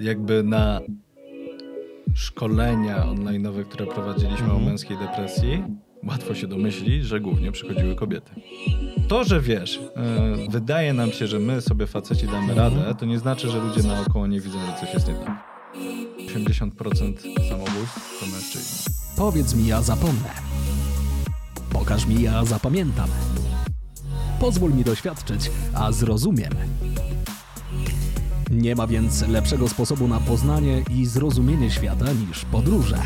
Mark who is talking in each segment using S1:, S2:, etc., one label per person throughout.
S1: jakby na szkolenia online'owe, które prowadziliśmy
S2: Mhm.
S1: o męskiej depresji, łatwo się domyślić, że głównie przychodziły kobiety. To, że wiesz, yy, wydaje nam się, że my sobie faceci damy
S2: Mhm.
S1: radę, to nie znaczy, że ludzie naokoło nie widzą, że coś jest nie tak. 80% samobójstw to mężczyźni.
S3: Powiedz mi, ja zapomnę. Pokaż mi, ja zapamiętam. Pozwól mi doświadczyć, a zrozumiem. Nie ma więc lepszego sposobu na poznanie i zrozumienie świata niż podróże.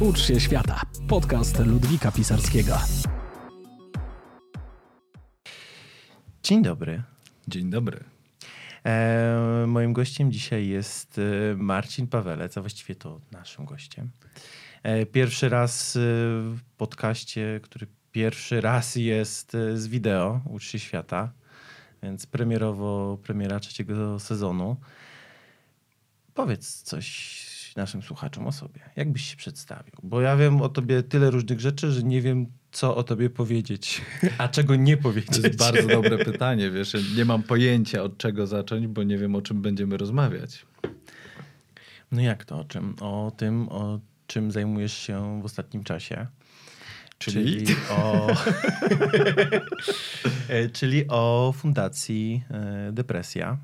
S3: Ucz się świata. Podcast Ludwika Pisarskiego.
S2: Dzień dobry.
S1: Dzień dobry.
S2: E, moim gościem dzisiaj jest e, Marcin Pawelec, a właściwie to naszym gościem. E, pierwszy raz w podcaście, który pierwszy raz jest z wideo, Ucz się świata, więc premierowo premiera trzeciego sezonu. Powiedz coś naszym słuchaczom o sobie. Jak byś się przedstawił? Bo ja wiem o tobie tyle różnych rzeczy, że nie wiem, co o tobie powiedzieć, a czego nie powiedzieć.
S1: To jest bardzo dobre pytanie, wiesz, nie mam pojęcia od czego zacząć, bo nie wiem o czym będziemy rozmawiać.
S2: No jak to? O czym? O tym, o czym zajmujesz się w ostatnim czasie.
S1: Czyli?
S2: o, E, czyli o fundacji e, Depresja,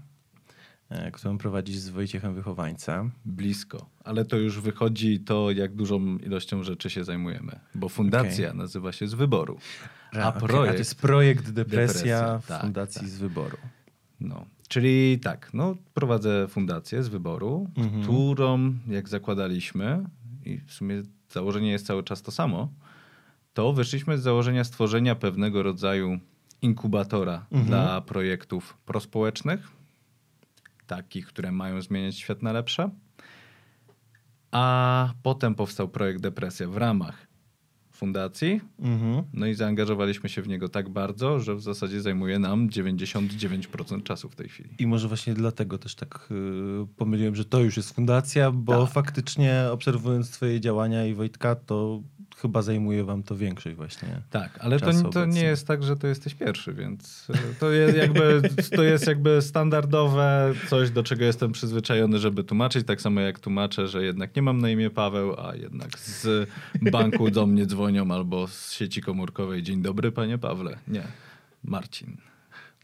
S2: e, którą prowadzisz z Wojciechem Wychowańcem.
S1: Blisko, ale to już wychodzi to, jak dużą ilością rzeczy się zajmujemy, bo fundacja nazywa się z wyboru, a
S2: okej,
S1: projekt,
S2: a to jest projekt Depresja,
S1: Depresja, tak,
S2: Fundacji
S1: tak.
S2: z Wyboru.
S1: no, czyli tak, no, prowadzę fundację z wyboru,
S2: Mhm.
S1: którą jak zakładaliśmy i w sumie założenie jest cały czas to samo, to wyszliśmy z założenia stworzenia pewnego rodzaju inkubatora
S2: Mhm.
S1: dla projektów prospołecznych, takich, które mają zmieniać świat na lepsze. A potem powstał projekt Depresja w ramach fundacji.
S2: Mhm.
S1: No i zaangażowaliśmy się w niego tak bardzo, że w zasadzie zajmuje nam 99% czasu w tej chwili.
S2: I może właśnie dlatego też tak y, pomyliłem, że to już jest fundacja, bo
S1: Tak.
S2: faktycznie obserwując twoje działania i Wojtka, to chyba zajmuje wam to większość właśnie.
S1: Tak, ale to, to nie jest tak, że to jesteś pierwszy, więc e, to jest jakby, to jest jakby standardowe coś, do czego jestem przyzwyczajony, żeby tłumaczyć. Tak samo jak tłumaczę, że jednak nie mam na imię Paweł, a jednak z banku do mnie dzwonią albo z sieci komórkowej. Dzień dobry, panie Pawle. Nie, Marcin.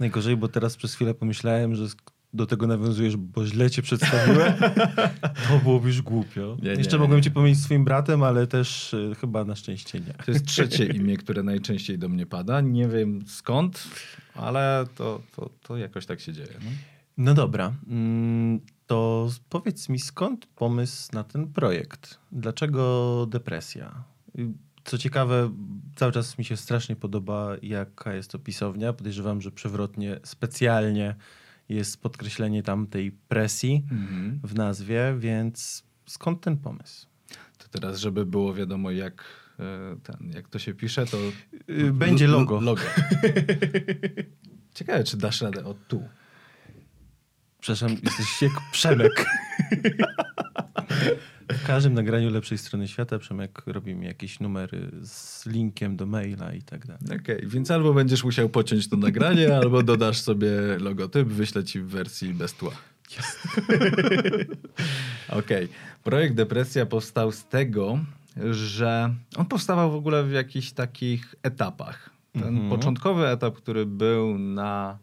S2: Najgorzej, bo teraz przez chwilę pomyślałem, że do tego nawiązujesz, bo źle cię przedstawiłem. to byłoby już głupio.
S1: Nie, nie,
S2: Jeszcze
S1: nie.
S2: mogłem cię pomylić swoim bratem, ale też y, chyba na szczęście nie.
S1: To jest trzecie imię, które najczęściej do mnie pada. Nie wiem skąd, ale to, to, to jakoś tak się dzieje. No.
S2: No dobra, mm, to powiedz mi skąd pomysł na ten projekt? Dlaczego depresja? Y, Co ciekawe, cały czas mi się strasznie podoba, jaka jest to pisownia. Podejrzewam, że przewrotnie, specjalnie jest podkreślenie tam tej presji
S1: Mhm.
S2: w nazwie, więc skąd ten pomysł?
S1: To teraz, żeby było wiadomo, jak, e, ten, jak to się pisze, to.
S2: Y, będzie logo.
S1: logo. Ciekawe, czy dasz radę od tu.
S2: Przepraszam, jesteś jak Przemek. W każdym nagraniu lepszej strony świata Przemek robi mi jakieś numery z linkiem do maila i tak dalej.
S1: Okej, więc albo będziesz musiał pociąć to nagranie, albo dodasz sobie logotyp, wyślę ci w wersji bez tła. Okej. Projekt Depresja powstał z tego, że on powstawał w ogóle w jakichś takich etapach. Ten
S2: Mhm.
S1: początkowy etap, który był na.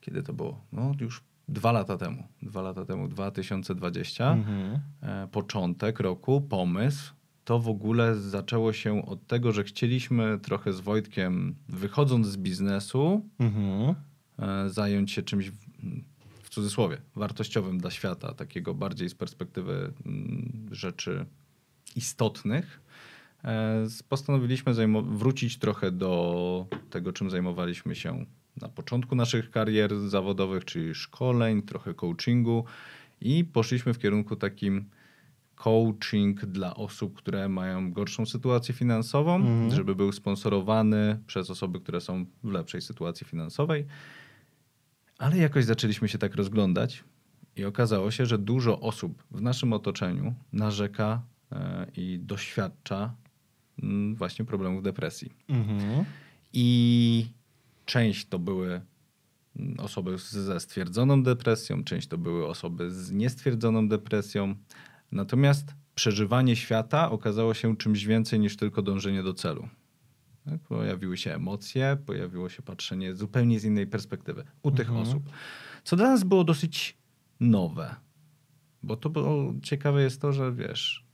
S1: Kiedy to było? No już dwa lata temu. Dwa lata temu, 2020.
S2: Mhm.
S1: e, początek roku, pomysł, to w ogóle zaczęło się od tego, że chcieliśmy trochę z Wojtkiem, wychodząc z biznesu,
S2: Mhm.
S1: e, zająć się czymś, w, cudzysłowie, wartościowym dla świata, takiego bardziej z perspektywy mm, rzeczy istotnych. E, Postanowiliśmy wrócić trochę do tego, czym zajmowaliśmy się na początku naszych karier zawodowych, czyli szkoleń, trochę coachingu i poszliśmy w kierunku takim coaching dla osób, które mają gorszą sytuację finansową,
S2: Mhm.
S1: żeby był sponsorowany przez osoby, które są w lepszej sytuacji finansowej. Ale jakoś zaczęliśmy się tak rozglądać i okazało się, że dużo osób w naszym otoczeniu narzeka e, i doświadcza mm, właśnie problemów depresji.
S2: Mhm.
S1: I część to były mm, osoby ze stwierdzoną depresją, część to były osoby z niestwierdzoną depresją. Natomiast przeżywanie świata okazało się czymś więcej niż tylko dążenie do celu. Tak? Pojawiły się emocje, pojawiło się patrzenie zupełnie z innej perspektywy u tych
S2: Mhm.
S1: osób. Co dla nas było dosyć nowe. Bo to było ciekawe jest to, że wiesz,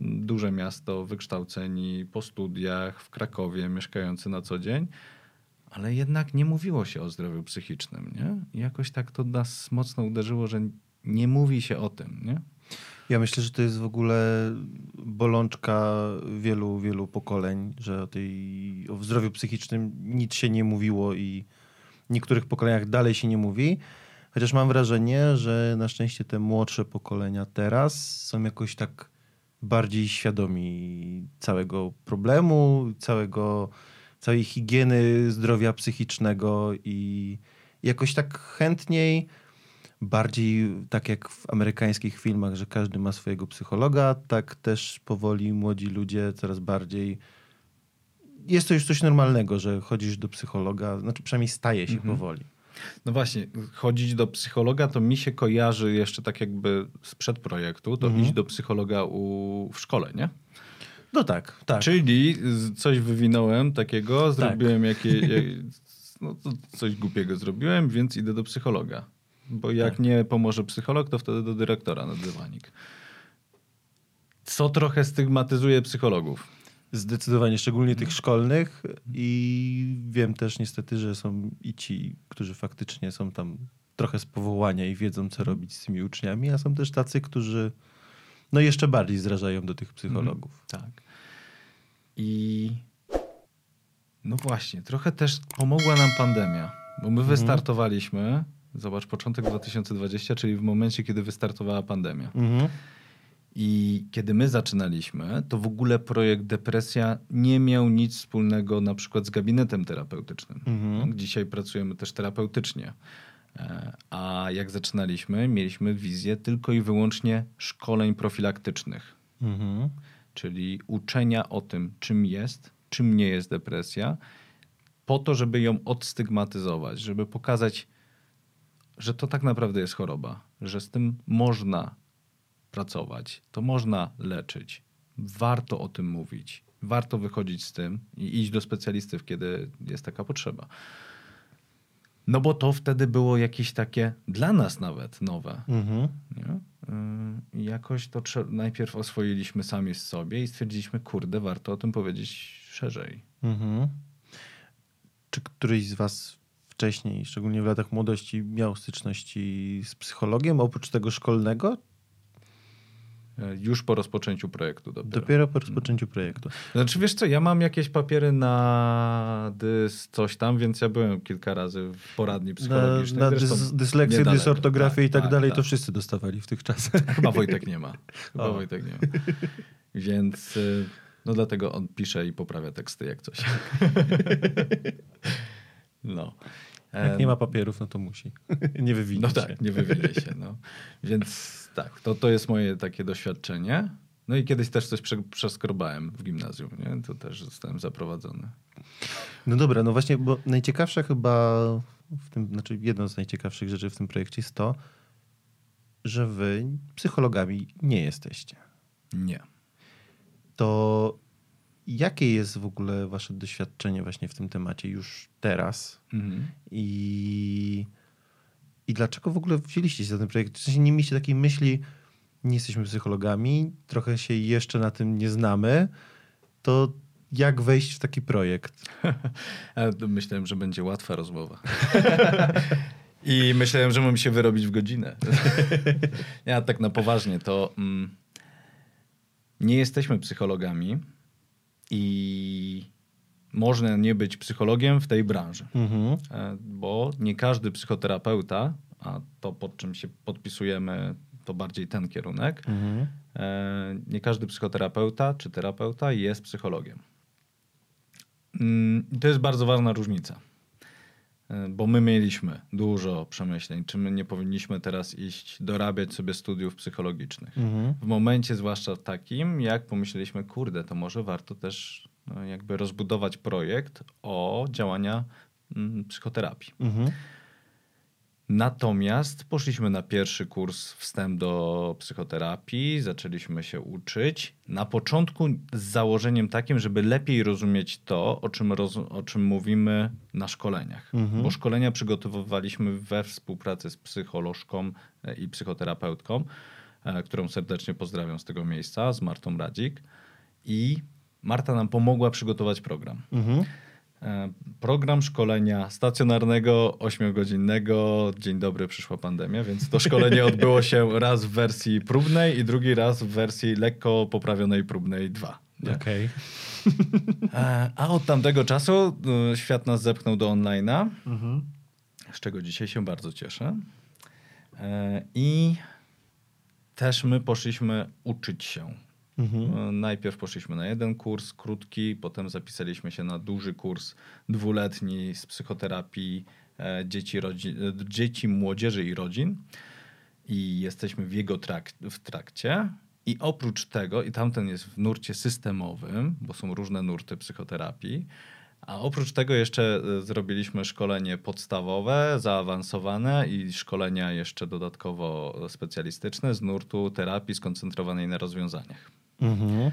S1: duże miasto, wykształceni po studiach w Krakowie, mieszkający na co dzień, ale jednak nie mówiło się o zdrowiu psychicznym, nie? I jakoś tak to nas mocno uderzyło, że nie mówi się o tym, nie?
S2: Ja myślę, że to jest w ogóle bolączka wielu, wielu pokoleń, że o, tej, o zdrowiu psychicznym nic się nie mówiło i w niektórych pokoleniach dalej się nie mówi. Chociaż mam wrażenie, że na szczęście te młodsze pokolenia teraz są jakoś tak bardziej świadomi całego problemu, całego, całej higieny zdrowia psychicznego i jakoś tak chętniej bardziej tak jak w amerykańskich filmach, że każdy ma swojego psychologa, tak też powoli młodzi ludzie coraz bardziej. Jest to już coś normalnego, że chodzisz do psychologa, znaczy przynajmniej staje się
S1: Mhm.
S2: powoli.
S1: No właśnie, chodzić do psychologa to mi się kojarzy jeszcze tak jakby sprzed projektu, to
S2: Mhm.
S1: iść do psychologa u, w szkole, nie?
S2: No tak, tak.
S1: Czyli coś wywinąłem takiego, zrobiłem jakie, jak, no coś głupiego zrobiłem, więc idę do psychologa. Bo jak
S2: Tak.
S1: nie pomoże psycholog, to wtedy do dyrektora na dywanik. Co trochę stygmatyzuje psychologów.
S2: Zdecydowanie, szczególnie tych szkolnych i wiem też niestety, że są i ci, którzy faktycznie są tam trochę z powołania i wiedzą, co robić z tymi uczniami, a są też tacy, którzy no jeszcze bardziej zrażają do tych psychologów.
S1: Tak. I no właśnie, trochę też pomogła nam pandemia, bo my wystartowaliśmy, zobacz, początek 2020, czyli w momencie, kiedy wystartowała pandemia.
S2: Mhm.
S1: I kiedy my zaczynaliśmy, to w ogóle projekt Depresja nie miał nic wspólnego na przykład z gabinetem terapeutycznym.
S2: Mhm.
S1: Dzisiaj pracujemy też terapeutycznie. E, A jak zaczynaliśmy, mieliśmy wizję tylko i wyłącznie szkoleń profilaktycznych
S2: Mhm.
S1: czyli uczenia o tym, czym jest, czym nie jest depresja, po to, żeby ją odstygmatyzować, żeby pokazać, że to tak naprawdę jest choroba, że z tym można pracować, to można leczyć. Warto o tym mówić, warto wychodzić z tym i iść do specjalistów, kiedy jest taka potrzeba. No bo to wtedy było jakieś takie, dla nas nawet nowe.
S2: Mhm.
S1: Yy, I jakoś to najpierw oswoiliśmy sami z sobie i stwierdziliśmy, kurde, warto o tym powiedzieć szerzej.
S2: Mhm. Czy któryś z was wcześniej, szczególnie w latach młodości, miał styczności z psychologiem, oprócz tego szkolnego?
S1: Yy, Już po rozpoczęciu projektu dopiero.
S2: Dopiero po rozpoczęciu projektu.
S1: Znaczy wiesz co, ja mam jakieś papiery na dys coś tam, więc ja byłem kilka razy w poradni
S2: Na,
S1: psychologicznej.
S2: na
S1: Zresztą
S2: dys, dysleksję, dysortografię i tak,
S1: tak,
S2: dalej,
S1: tak.
S2: to wszyscy dostawali w tych czasach.
S1: Chyba Wojtek nie ma. Chyba
S2: O.
S1: Wojtek nie ma. Więc y, no dlatego on pisze i poprawia teksty jak coś. No.
S2: Jak nie ma papierów, no to musi. nie wywinie
S1: No
S2: się.
S1: tak, nie wywinie się. No. Więc tak, to, to jest moje takie doświadczenie. No i kiedyś też coś prze, przeskrobałem w gimnazjum, nie? To też zostałem zaprowadzony.
S2: No dobra, no właśnie, bo najciekawsze chyba w tym, znaczy jedną z najciekawszych rzeczy w tym projekcie jest to, że wy psychologami nie jesteście.
S1: Nie.
S2: To jakie jest w ogóle wasze doświadczenie właśnie w tym temacie już teraz
S1: Mhm.
S2: i, i dlaczego w ogóle wzięliście się za ten projekt? W sensie nie mieliście takiej myśli, nie jesteśmy psychologami, trochę się jeszcze na tym nie znamy, to jak wejść w taki projekt?
S1: Myślałem, że będzie łatwa rozmowa. I myślałem, że mam się wyrobić w godzinę. ja tak na poważnie to mm, nie jesteśmy psychologami i można nie być psychologiem w tej branży.
S2: Mhm.
S1: E, bo nie każdy psychoterapeuta, a to pod czym się podpisujemy, to bardziej ten kierunek,
S2: Mhm.
S1: e, nie każdy psychoterapeuta czy terapeuta jest psychologiem. Mm, i To jest bardzo ważna różnica. E, Bo my mieliśmy dużo przemyśleń, czy my nie powinniśmy teraz iść dorabiać sobie studiów psychologicznych.
S2: Mhm.
S1: W momencie zwłaszcza takim, jak pomyśleliśmy, kurde, to może warto też no, jakby rozbudować projekt o działania mm, psychoterapii.
S2: Mhm.
S1: Natomiast poszliśmy na pierwszy kurs wstęp do psychoterapii, zaczęliśmy się uczyć. Na początku z założeniem takim, żeby lepiej rozumieć to, o czym, o czym mówimy na szkoleniach.
S2: Mhm.
S1: Bo szkolenia przygotowywaliśmy we współpracy z psycholożką e, i psychoterapeutką, e, którą serdecznie pozdrawiam z tego miejsca, z Martą Radzik. I Marta nam pomogła przygotować program.
S2: Mhm.
S1: E, Program szkolenia stacjonarnego, ośmiogodzinnego. Dzień dobry, przyszła pandemia, więc to szkolenie odbyło się raz w wersji próbnej i drugi raz w wersji lekko poprawionej próbnej 2. nie?
S2: Okej.
S1: E, A od tamtego czasu e, świat nas zepchnął do online'a,
S2: Mhm.
S1: z czego dzisiaj się bardzo cieszę. I też my poszliśmy uczyć się.
S2: Mhm.
S1: E, Najpierw poszliśmy na jeden kurs krótki, potem zapisaliśmy się na duży kurs dwuletni z psychoterapii e, dzieci, e, dzieci młodzieży i rodzin. I jesteśmy w jego trak- w trakcie. I oprócz tego, i tamten jest w nurcie systemowym, bo są różne nurty psychoterapii, a oprócz tego jeszcze zrobiliśmy szkolenie podstawowe, zaawansowane i szkolenia jeszcze dodatkowo specjalistyczne z nurtu terapii skoncentrowanej na rozwiązaniach.
S2: Mhm.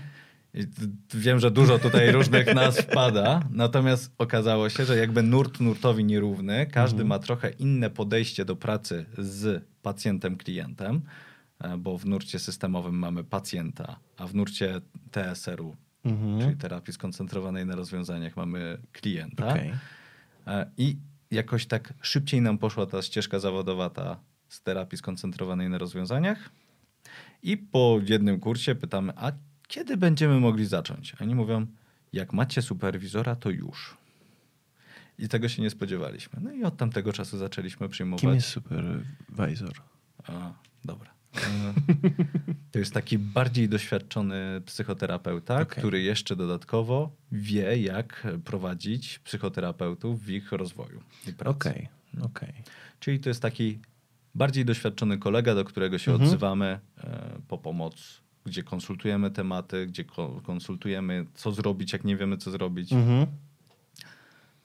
S1: Wiem, że dużo tutaj różnych nazw wpada, natomiast okazało się, że jakby nurt nurtowi nierówny, każdy ma trochę inne podejście do pracy z pacjentem, klientem, e, bo w nurcie systemowym mamy pacjenta, a w nurcie TSR-u,
S2: Mhm.
S1: czyli terapii skoncentrowanej na rozwiązaniach, mamy klienta.
S2: Okej.
S1: E, I jakoś tak szybciej nam poszła ta ścieżka zawodowa ta z terapii skoncentrowanej na rozwiązaniach. I po jednym kursie pytamy, a kiedy będziemy mogli zacząć? A oni mówią, jak macie superwizora, to już. I tego się nie spodziewaliśmy. No i od tamtego czasu zaczęliśmy przyjmować.
S2: Kim jest supervisor?
S1: A, dobra. E, To jest taki bardziej doświadczony psychoterapeuta,
S2: Okej.
S1: który jeszcze dodatkowo wie, jak prowadzić psychoterapeutów w ich rozwoju i pracy.
S2: Okej, okej.
S1: Czyli to jest taki bardziej doświadczony kolega, do którego się
S2: Mhm.
S1: odzywamy e, po pomoc, gdzie konsultujemy tematy, gdzie ko- konsultujemy, co zrobić, jak nie wiemy, co zrobić.
S2: Mhm.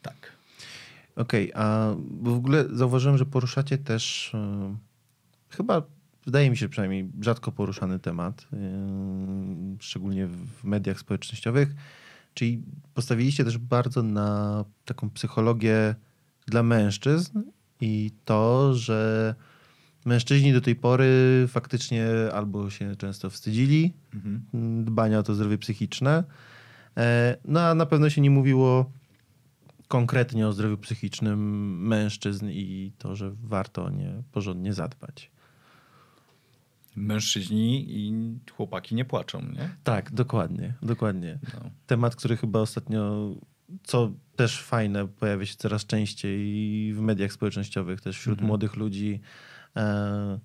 S1: Tak.
S2: Okej, a bo w ogóle zauważyłem, że poruszacie też e, chyba, wydaje mi się przynajmniej, rzadko poruszany temat, e, szczególnie w mediach społecznościowych, czyli postawiliście też bardzo na taką psychologię dla mężczyzn i to, że mężczyźni do tej pory faktycznie albo się często wstydzili
S1: Mhm.
S2: dbania o to zdrowie psychiczne, e, no a na pewno się nie mówiło konkretnie o zdrowiu psychicznym mężczyzn i to, że warto o nie porządnie zadbać.
S1: Mężczyźni i chłopaki nie płaczą, nie?
S2: Tak, dokładnie, dokładnie.
S1: No.
S2: Temat, który chyba ostatnio, co też fajne, pojawia się coraz częściej w mediach społecznościowych, też wśród
S1: Mhm.
S2: młodych ludzi. E,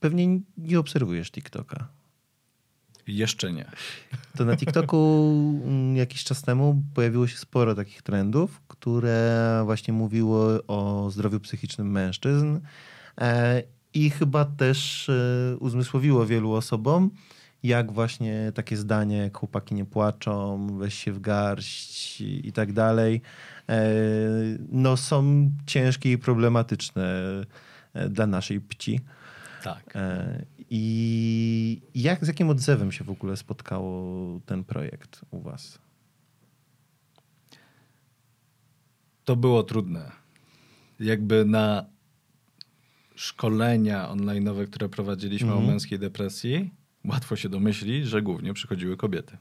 S2: pewnie nie obserwujesz TikToka.
S1: Jeszcze nie.
S2: To na TikToku mm, jakiś czas temu pojawiło się sporo takich trendów, które właśnie mówiły o zdrowiu psychicznym mężczyzn e, i chyba też e, uzmysłowiło wielu osobom, jak właśnie takie zdanie, jak chłopaki nie płaczą, weź się w garść i, tak dalej, no są ciężkie i problematyczne dla naszej pci.
S1: Tak.
S2: E, I jak, z jakim odzewem się w ogóle spotkało ten projekt u was?
S1: To było trudne. Jakby na szkolenia online'owe, które prowadziliśmy
S2: Mhm.
S1: o męskiej depresji, łatwo się domyślić, że głównie przychodziły kobiety.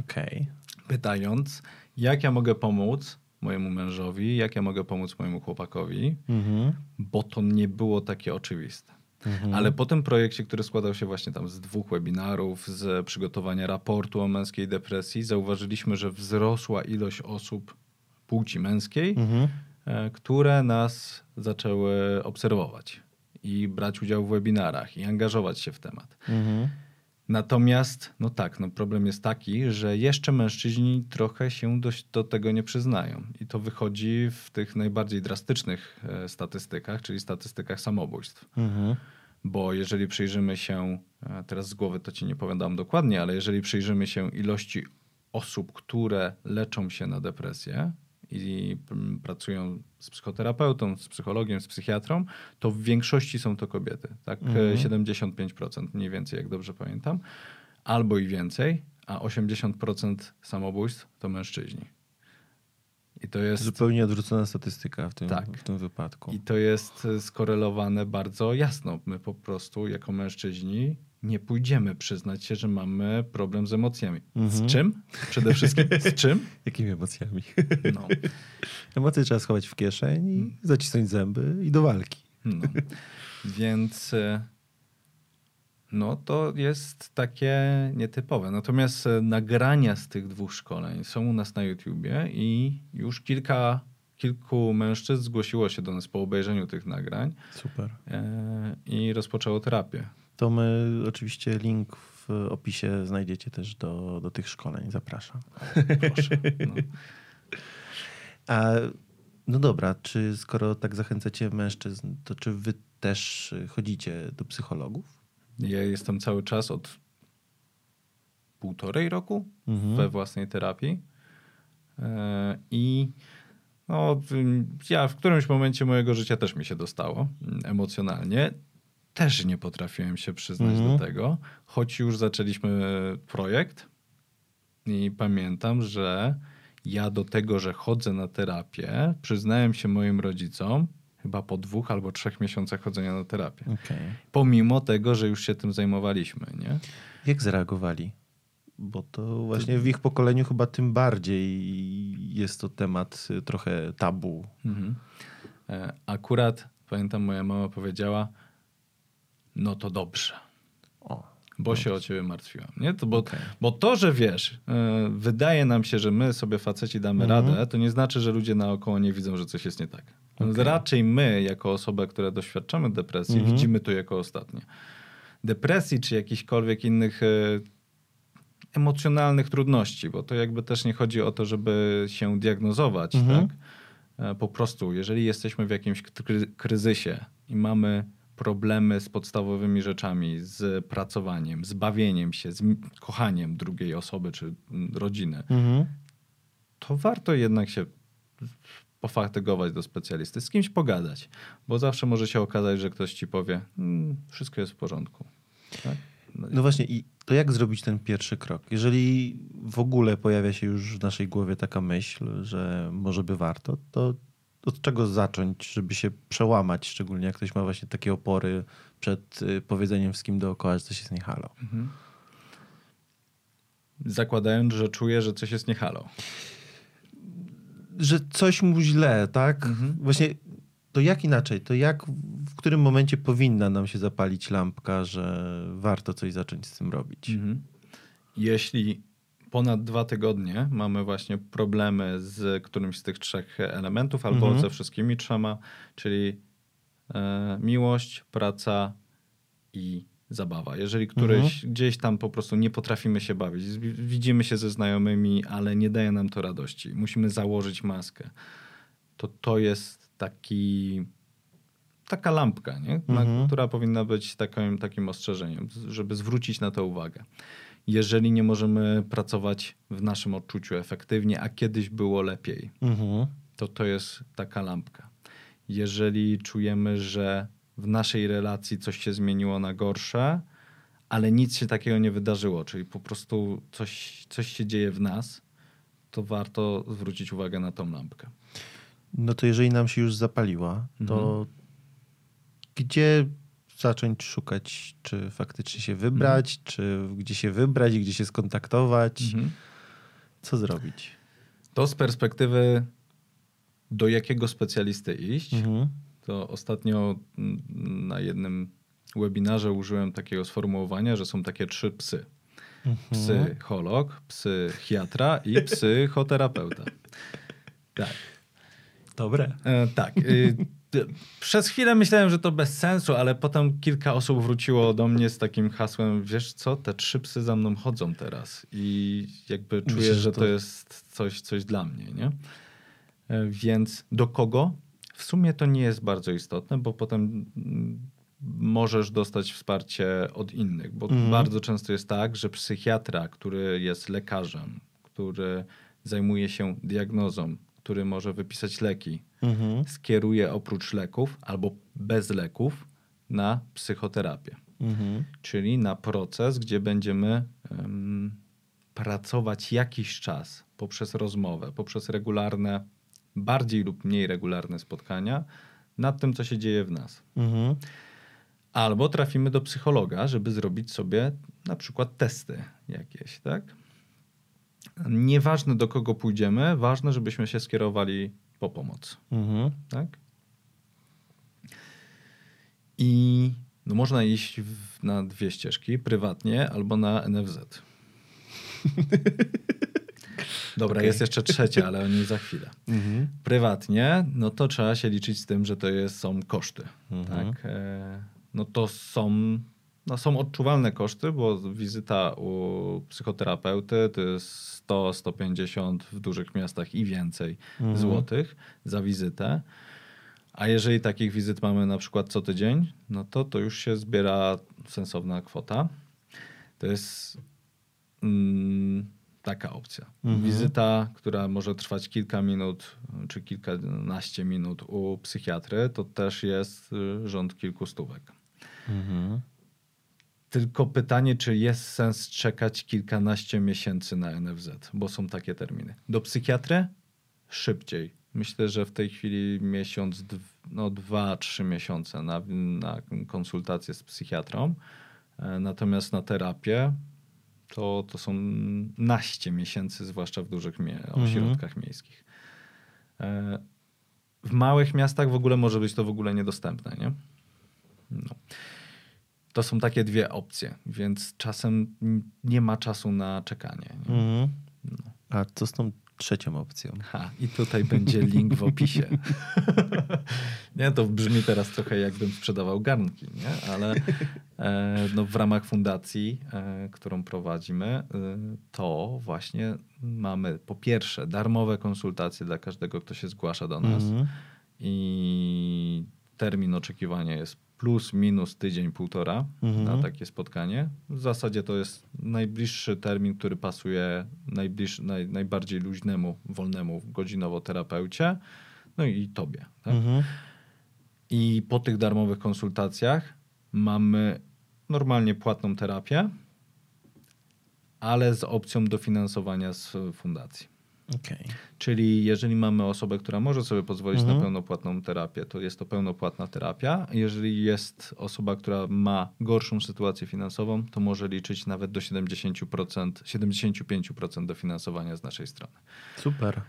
S2: Okej.
S1: Pytając, jak ja mogę pomóc mojemu mężowi, jak ja mogę pomóc mojemu chłopakowi,
S2: Mhm.
S1: bo to nie było takie oczywiste.
S2: Mhm.
S1: Ale po tym projekcie, który składał się właśnie tam z dwóch webinarów, z przygotowania raportu o męskiej depresji, zauważyliśmy, że wzrosła ilość osób płci męskiej,
S2: Mhm.
S1: e, które nas zaczęły obserwować i brać udział w webinarach i angażować się w temat.
S2: Mhm.
S1: Natomiast, no tak, no problem jest taki, że jeszcze mężczyźni trochę się do, do tego nie przyznają. I to wychodzi w tych najbardziej drastycznych e, statystykach, czyli statystykach samobójstw.
S2: Mhm.
S1: Bo jeżeli przyjrzymy się, e, teraz z głowy to ci nie powiadam dokładnie, ale jeżeli przyjrzymy się ilości osób, które leczą się na depresję i mm, pracują z psychoterapeutą, z psychologiem, z psychiatrą, to w większości są to kobiety. Tak,
S2: Mhm.
S1: 75% mniej więcej, jak dobrze pamiętam, albo i więcej, a 80% samobójstw to mężczyźni. I to jest
S2: Zupełnie odwrócona statystyka w tym,
S1: Tak.
S2: w tym wypadku.
S1: I to jest e, skorelowane bardzo jasno. My po prostu jako mężczyźni nie pójdziemy przyznać się, że mamy problem z emocjami.
S2: Mhm.
S1: Z czym? Przede wszystkim z czym?
S2: Jakimi emocjami?
S1: No.
S2: Emocje trzeba schować w kieszeń i zacisnąć zęby i do walki.
S1: no. Więc no to jest takie nietypowe. Natomiast nagrania z tych dwóch szkoleń są u nas na YouTubie i już kilka, kilku mężczyzn zgłosiło się do nas po obejrzeniu tych nagrań
S2: Super.
S1: e, i rozpoczęło terapię.
S2: To my oczywiście link w opisie znajdziecie też do, do tych szkoleń. Zapraszam.
S1: Proszę. No.
S2: A no dobra, czy skoro tak zachęcacie mężczyzn, to czy wy też chodzicie do psychologów?
S1: Ja jestem cały czas od półtorej roku
S2: Mhm.
S1: we własnej terapii. E, I no, w- ja w którymś momencie mojego życia też mi się dostało mm, emocjonalnie. Też nie potrafiłem się przyznać
S2: Mhm.
S1: do tego, choć już zaczęliśmy projekt i pamiętam, że ja do tego, że chodzę na terapię, przyznałem się moim rodzicom chyba po dwóch albo trzech miesiącach chodzenia na terapię.
S2: Okej.
S1: Pomimo tego, że już się tym zajmowaliśmy, nie?
S2: Jak zareagowali? Bo to właśnie w ich pokoleniu chyba tym bardziej jest to temat y, trochę tabu.
S1: Mhm. E, Akurat pamiętam, moja mama powiedziała: No to dobrze,
S2: O,
S1: bo się o ciebie martwiłam. Nie? To, bo,
S2: Okej.
S1: bo to, że wiesz, e, wydaje nam się, że my sobie faceci damy
S2: Mhm.
S1: radę, to nie znaczy, że ludzie naokoło nie widzą, że coś jest nie tak.
S2: Okej.
S1: Raczej my, jako osoby, które doświadczamy depresji,
S2: Mhm.
S1: widzimy to jako ostatnie. Depresji czy jakichkolwiek innych e, emocjonalnych trudności, bo to jakby też nie chodzi o to, żeby się diagnozować,
S2: Mhm.
S1: tak? E, Po prostu, jeżeli jesteśmy w jakimś kry- kryzysie i mamy problemy z podstawowymi rzeczami, z pracowaniem, z bawieniem się, z kochaniem drugiej osoby czy rodziny,
S2: Mhm.
S1: to warto jednak się pofatygować do specjalisty, z kimś pogadać, bo zawsze może się okazać, że ktoś ci powie, "Mm, wszystko jest w porządku. Tak?
S2: No właśnie, i to jak zrobić ten pierwszy krok? Jeżeli w ogóle pojawia się już w naszej głowie taka myśl, że może by warto, to od czego zacząć, żeby się przełamać, szczególnie jak ktoś ma właśnie takie opory przed y, powiedzeniem wszystkim dookoła, że coś jest nie halo.
S1: Mhm. Zakładając, że czuje, że coś jest nie halo.
S2: Że coś mu źle, tak?
S1: Mhm.
S2: Właśnie to jak inaczej? To jak, w którym momencie powinna nam się zapalić lampka, że warto coś zacząć z tym robić?
S1: Mhm. Jeśli ponad dwa tygodnie mamy właśnie problemy z którymś z tych trzech elementów, albo
S2: Mhm.
S1: ze wszystkimi trzema, czyli e, miłość, praca i zabawa. Jeżeli któryś
S2: Mhm.
S1: gdzieś tam po prostu nie potrafimy się bawić, widzimy się ze znajomymi, ale nie daje nam to radości, musimy założyć maskę, to to jest taki taka lampka, nie?
S2: Mhm.
S1: która powinna być takim, takim ostrzeżeniem, żeby zwrócić na to uwagę. Jeżeli nie możemy pracować w naszym odczuciu efektywnie, a kiedyś było lepiej,
S2: Mhm.
S1: to to jest taka lampka. Jeżeli czujemy, że w naszej relacji coś się zmieniło na gorsze, ale nic się takiego nie wydarzyło, czyli po prostu coś, coś się dzieje w nas, to warto zwrócić uwagę na tą lampkę.
S2: No to jeżeli nam się już zapaliła, to gdzie zacząć szukać, czy faktycznie się wybrać, czy gdzie się wybrać, gdzie się skontaktować,
S1: Mhm.
S2: co zrobić?
S1: To z perspektywy do jakiego specjalisty iść,
S2: Mhm.
S1: to ostatnio mm, na jednym webinarze użyłem takiego sformułowania, że są takie trzy psy. Psycholog, psychiatra i psychoterapeuta. Tak.
S2: Dobre.
S1: E, tak. d- Przez chwilę myślałem, że to bez sensu, ale potem kilka osób wróciło do mnie z takim hasłem, wiesz co, te trzy psy za mną chodzą teraz i jakby czuję,
S2: Myślę, że
S1: to
S2: to-
S1: jest coś, coś dla mnie, nie? E, Więc do kogo? W sumie to nie jest bardzo istotne, bo potem mm, możesz dostać wsparcie od innych, bo
S2: Mhm.
S1: bardzo często jest tak, że psychiatra, który jest lekarzem, który zajmuje się diagnozą, który może wypisać leki,
S2: Mhm.
S1: skieruje oprócz leków albo bez leków na psychoterapię.
S2: Mhm.
S1: Czyli na proces, gdzie będziemy em, pracować jakiś czas poprzez rozmowę, poprzez regularne, bardziej lub mniej regularne spotkania nad tym, co się dzieje w nas.
S2: Mhm.
S1: Albo trafimy do psychologa, żeby zrobić sobie na przykład testy jakieś, tak? Nieważne do kogo pójdziemy, ważne, żebyśmy się skierowali po pomoc,
S2: Mhm.
S1: tak? I no można iść w, na dwie ścieżki, prywatnie albo na NFZ. Dobra,
S2: Okej.
S1: jest jeszcze trzecia, ale o niej za chwilę.
S2: Mhm.
S1: Prywatnie, no to trzeba się liczyć z tym, że to jest, są koszty.
S2: Mhm.
S1: Tak? E, no to są, no są odczuwalne koszty, bo wizyta u psychoterapeuty to jest 100-150 w dużych miastach i więcej
S2: Mhm.
S1: złotych za wizytę. A jeżeli takich wizyt mamy na przykład co tydzień, no to to już się zbiera sensowna kwota. To jest mm, taka opcja.
S2: Mhm.
S1: Wizyta, która może trwać kilka minut czy kilkanaście minut u psychiatry, to też jest y, rząd kilku stówek.
S2: Mhm.
S1: Tylko pytanie, czy jest sens czekać kilkanaście miesięcy na NFZ, bo są takie terminy. Do psychiatry szybciej. Myślę, że w tej chwili miesiąc, no dwa, trzy miesiące na, na konsultację z psychiatrą. E, Natomiast na terapię to, to są naście miesięcy, zwłaszcza w dużych mie- ośrodkach miejskich. E, W małych miastach w ogóle może być to w ogóle niedostępne, nie? No. To są takie dwie opcje, więc czasem nie ma czasu na czekanie. Nie?
S2: Mhm. A co z tą trzecią opcją?
S1: Ha, i tutaj będzie link w opisie. nie, to brzmi teraz trochę jakbym sprzedawał garnki, nie? ale e, no, w ramach fundacji, e, którą prowadzimy, e, to właśnie mamy po pierwsze darmowe konsultacje dla każdego, kto się zgłasza do nas
S2: Mhm.
S1: i termin oczekiwania jest plus minus tydzień, półtora
S2: Mhm.
S1: na takie spotkanie. W zasadzie to jest najbliższy termin, który pasuje najbliż, naj, najbardziej luźnemu, wolnemu godzinowo terapeucie, no i tobie. Tak?
S2: Mhm.
S1: I po tych darmowych konsultacjach mamy normalnie płatną terapię, ale z opcją dofinansowania z fundacji.
S2: Okej.
S1: Czyli jeżeli mamy osobę, która może sobie pozwolić
S2: Mhm.
S1: na pełnopłatną terapię, to jest to pełnopłatna terapia. Jeżeli jest osoba, która ma gorszą sytuację finansową, to może liczyć nawet do 70%, 75% dofinansowania z naszej strony.
S2: Super.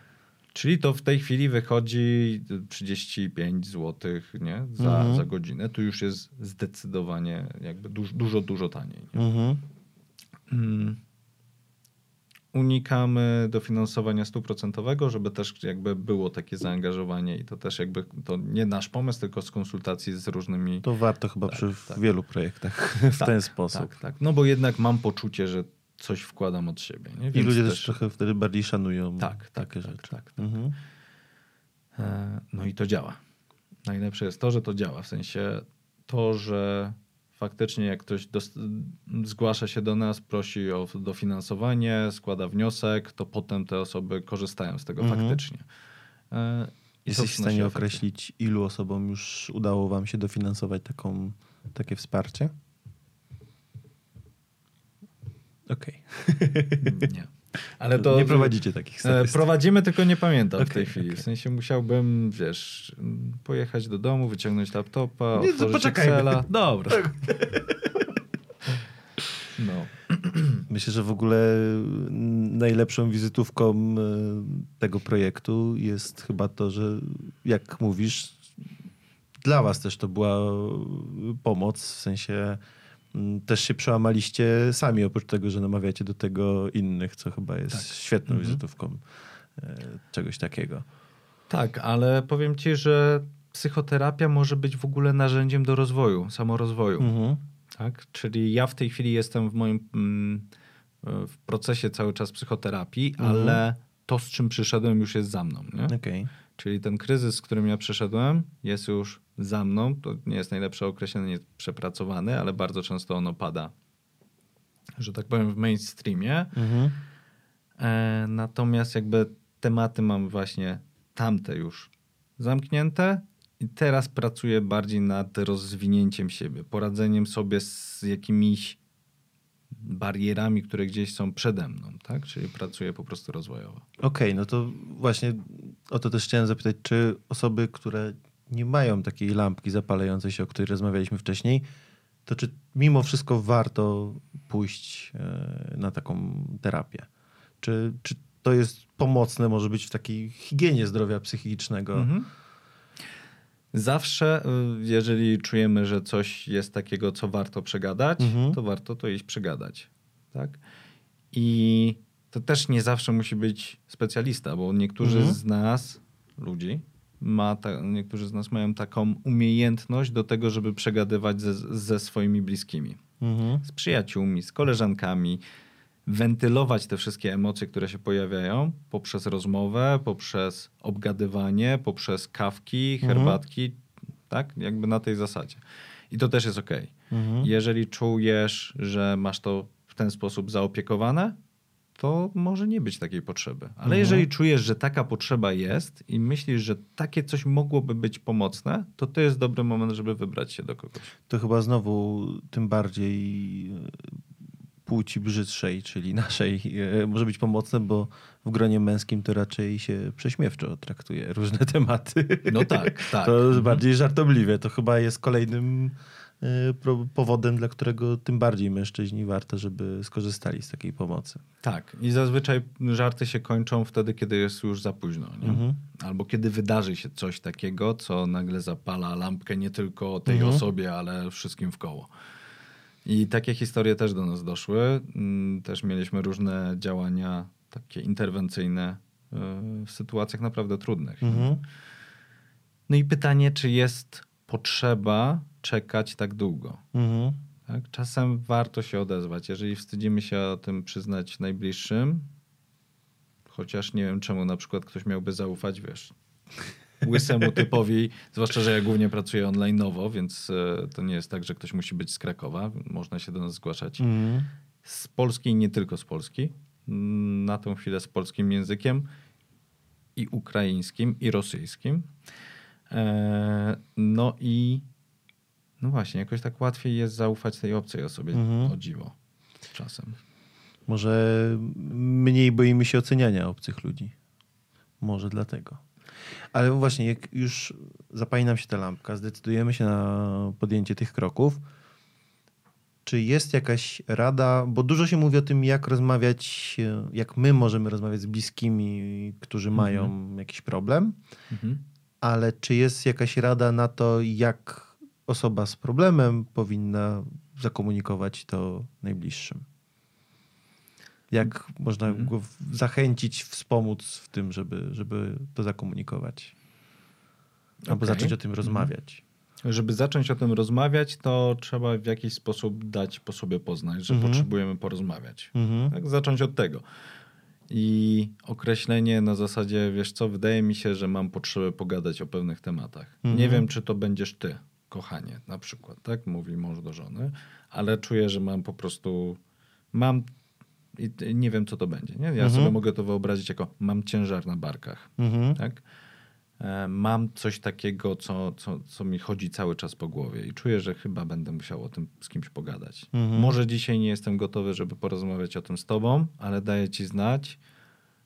S1: Czyli to w tej chwili wychodzi 35 zł nie? Za,
S2: Mhm.
S1: za godzinę. Tu już jest zdecydowanie jakby dużo, dużo, dużo taniej. Nie?
S2: Mhm.
S1: Mm. Unikamy dofinansowania stuprocentowego, żeby też jakby było takie zaangażowanie i to też jakby to nie nasz pomysł, tylko z konsultacji z różnymi.
S2: To warto chyba
S1: Tak,
S2: przy
S1: tak.
S2: wielu projektach w
S1: Tak,
S2: ten sposób.
S1: Tak, tak. No bo jednak mam poczucie, że coś wkładam od siebie. Nie?
S2: I ludzie też trochę wtedy bardziej szanują
S1: Tak, tak,
S2: takie
S1: tak,
S2: rzeczy.
S1: tak, tak.
S2: Mhm.
S1: E, No i to działa. Najlepsze jest to, że to działa. W sensie to, że faktycznie jak ktoś zgłasza się do nas, prosi o dofinansowanie, składa wniosek, to potem te osoby korzystają z tego
S2: Mhm.
S1: faktycznie. E, i
S2: Jesteś w stanie określić, ilu osobom już udało wam się dofinansować taką, takie wsparcie? Okej.
S1: Nie. Ale to
S2: Nie prowadzicie takich
S1: E,
S2: statystyk.
S1: Prowadzimy, tylko nie pamiętam w
S2: Okej,
S1: tej chwili.
S2: okej.
S1: W sensie musiałbym, wiesz, pojechać do domu, wyciągnąć laptopa,
S2: Nie,
S1: otworzyć
S2: poczekajmy.
S1: Excela. Dobra. No.
S2: Myślę, że w ogóle najlepszą wizytówką e, tego projektu jest chyba to, że jak mówisz, dla was też to była pomoc, w sensie też się przełamaliście sami, oprócz tego, że namawiacie do tego innych, co chyba jest
S1: Tak.
S2: świetną
S1: Mhm.
S2: wizytówką e, czegoś takiego.
S1: Tak, ale powiem ci, że psychoterapia może być w ogóle narzędziem do rozwoju, samorozwoju.
S2: Mhm.
S1: Tak? Czyli ja w tej chwili jestem w moim mm, w procesie cały czas psychoterapii,
S2: Mhm.
S1: ale to, z czym przyszedłem, już jest za mną. Nie?
S2: Okej.
S1: Czyli ten kryzys, z którym ja przeszedłem, jest już za mną. To nie jest najlepsze określenie, nie jest przepracowany, ale bardzo często ono pada, że tak powiem, w mainstreamie.
S2: Mhm.
S1: E, natomiast jakby tematy mam właśnie tamte już zamknięte i teraz pracuję bardziej nad rozwinięciem siebie, poradzeniem sobie z jakimiś barierami, które gdzieś są przede mną, tak? Czyli pracuję po prostu rozwojowo.
S2: Okej, no to właśnie o to też chciałem zapytać, czy osoby, które nie mają takiej lampki zapalającej się, o której rozmawialiśmy wcześniej, to czy mimo wszystko warto pójść e, na taką terapię? Czy, czy to jest pomocne, może być w takiej higienie zdrowia psychicznego?
S1: Mhm. Zawsze, y, jeżeli czujemy, że coś jest takiego, co warto przegadać,
S2: Mhm.
S1: to warto to iść przegadać. Tak? I to też nie zawsze musi być specjalista, bo niektórzy
S2: Mhm.
S1: z nas, ludzi, ma ta, niektórzy z nas mają taką umiejętność do tego, żeby przegadywać ze, ze swoimi bliskimi.
S2: Mhm.
S1: Z przyjaciółmi, z koleżankami, wentylować te wszystkie emocje, które się pojawiają poprzez rozmowę, poprzez obgadywanie, poprzez kawki,
S2: Mhm.
S1: herbatki, tak? Jakby na tej zasadzie. I to też jest ok.
S2: Mhm.
S1: Jeżeli czujesz, że masz to w ten sposób zaopiekowane, to może nie być takiej potrzeby. Ale
S2: Mhm.
S1: jeżeli czujesz, że taka potrzeba jest i myślisz, że takie coś mogłoby być pomocne, to to jest dobry moment, żeby wybrać się do kogoś.
S2: To chyba znowu tym bardziej płci brzydszej, czyli naszej, e, może być pomocne, bo w gronie męskim to raczej się prześmiewczo traktuje różne tematy.
S1: No tak, tak.
S2: To
S1: Mhm.
S2: bardziej żartobliwie. To chyba jest kolejnym e, powodem, dla którego tym bardziej mężczyźni warto, żeby skorzystali z takiej pomocy.
S1: Tak. I zazwyczaj żarty się kończą wtedy, kiedy jest już za późno.
S2: Mhm.
S1: Albo kiedy wydarzy się coś takiego, co nagle zapala lampkę nie tylko tej
S2: Mhm.
S1: osobie, ale wszystkim w koło. I takie historie też do nas doszły. Mm, Też mieliśmy różne działania takie interwencyjne y, w sytuacjach naprawdę trudnych.
S2: Mhm.
S1: No i pytanie, czy jest potrzeba czekać tak długo?
S2: Mhm.
S1: Tak? Czasem warto się odezwać. Jeżeli wstydzimy się o tym przyznać najbliższym, chociaż nie wiem czemu na przykład ktoś miałby zaufać, wiesz, łysemu typowi, zwłaszcza, że ja głównie pracuję online'owo, więc e, to nie jest tak, że ktoś musi być z Krakowa, można się do nas zgłaszać.
S2: Mhm.
S1: Z Polski i nie tylko z Polski. Mm, Na tą chwilę z polskim językiem i ukraińskim i rosyjskim. E, No i no właśnie, jakoś tak łatwiej jest zaufać tej obcej osobie,
S2: Mhm.
S1: o dziwo, czasem.
S2: Może mniej boimy się oceniania obcych ludzi. Może dlatego. Ale właśnie, jak już zapali nam się ta lampka, zdecydujemy się na podjęcie tych kroków, czy jest jakaś rada, bo dużo się mówi o tym, jak rozmawiać, jak my możemy rozmawiać z bliskimi, którzy
S1: Mhm.
S2: mają jakiś problem,
S1: Mhm.
S2: ale czy jest jakaś rada na to, jak osoba z problemem powinna zakomunikować to najbliższym? Jak można
S1: Mhm.
S2: go zachęcić, wspomóc w tym, żeby, żeby to zakomunikować? Albo
S1: Okej.
S2: zacząć o tym
S1: Mhm.
S2: rozmawiać.
S1: Żeby zacząć o tym rozmawiać, to trzeba w jakiś sposób dać po sobie poznać, że
S2: Mhm.
S1: potrzebujemy porozmawiać.
S2: Mhm.
S1: Tak, zacząć od tego. I określenie na zasadzie, wiesz co, wydaje mi się, że mam potrzebę pogadać o pewnych tematach.
S2: Mhm.
S1: Nie wiem, czy to będziesz ty, kochanie, na przykład, tak? Mówi mąż do żony, ale czuję, że mam po prostu, mam i nie wiem, co to będzie. Nie? Ja
S2: Mhm.
S1: sobie mogę to wyobrazić jako mam ciężar na barkach,
S2: Mhm.
S1: tak? E, Mam coś takiego, co, co, co mi chodzi cały czas po głowie i czuję, że chyba będę musiał o tym z kimś pogadać.
S2: Mhm.
S1: Może dzisiaj nie jestem gotowy, żeby porozmawiać o tym z tobą, ale daję ci znać,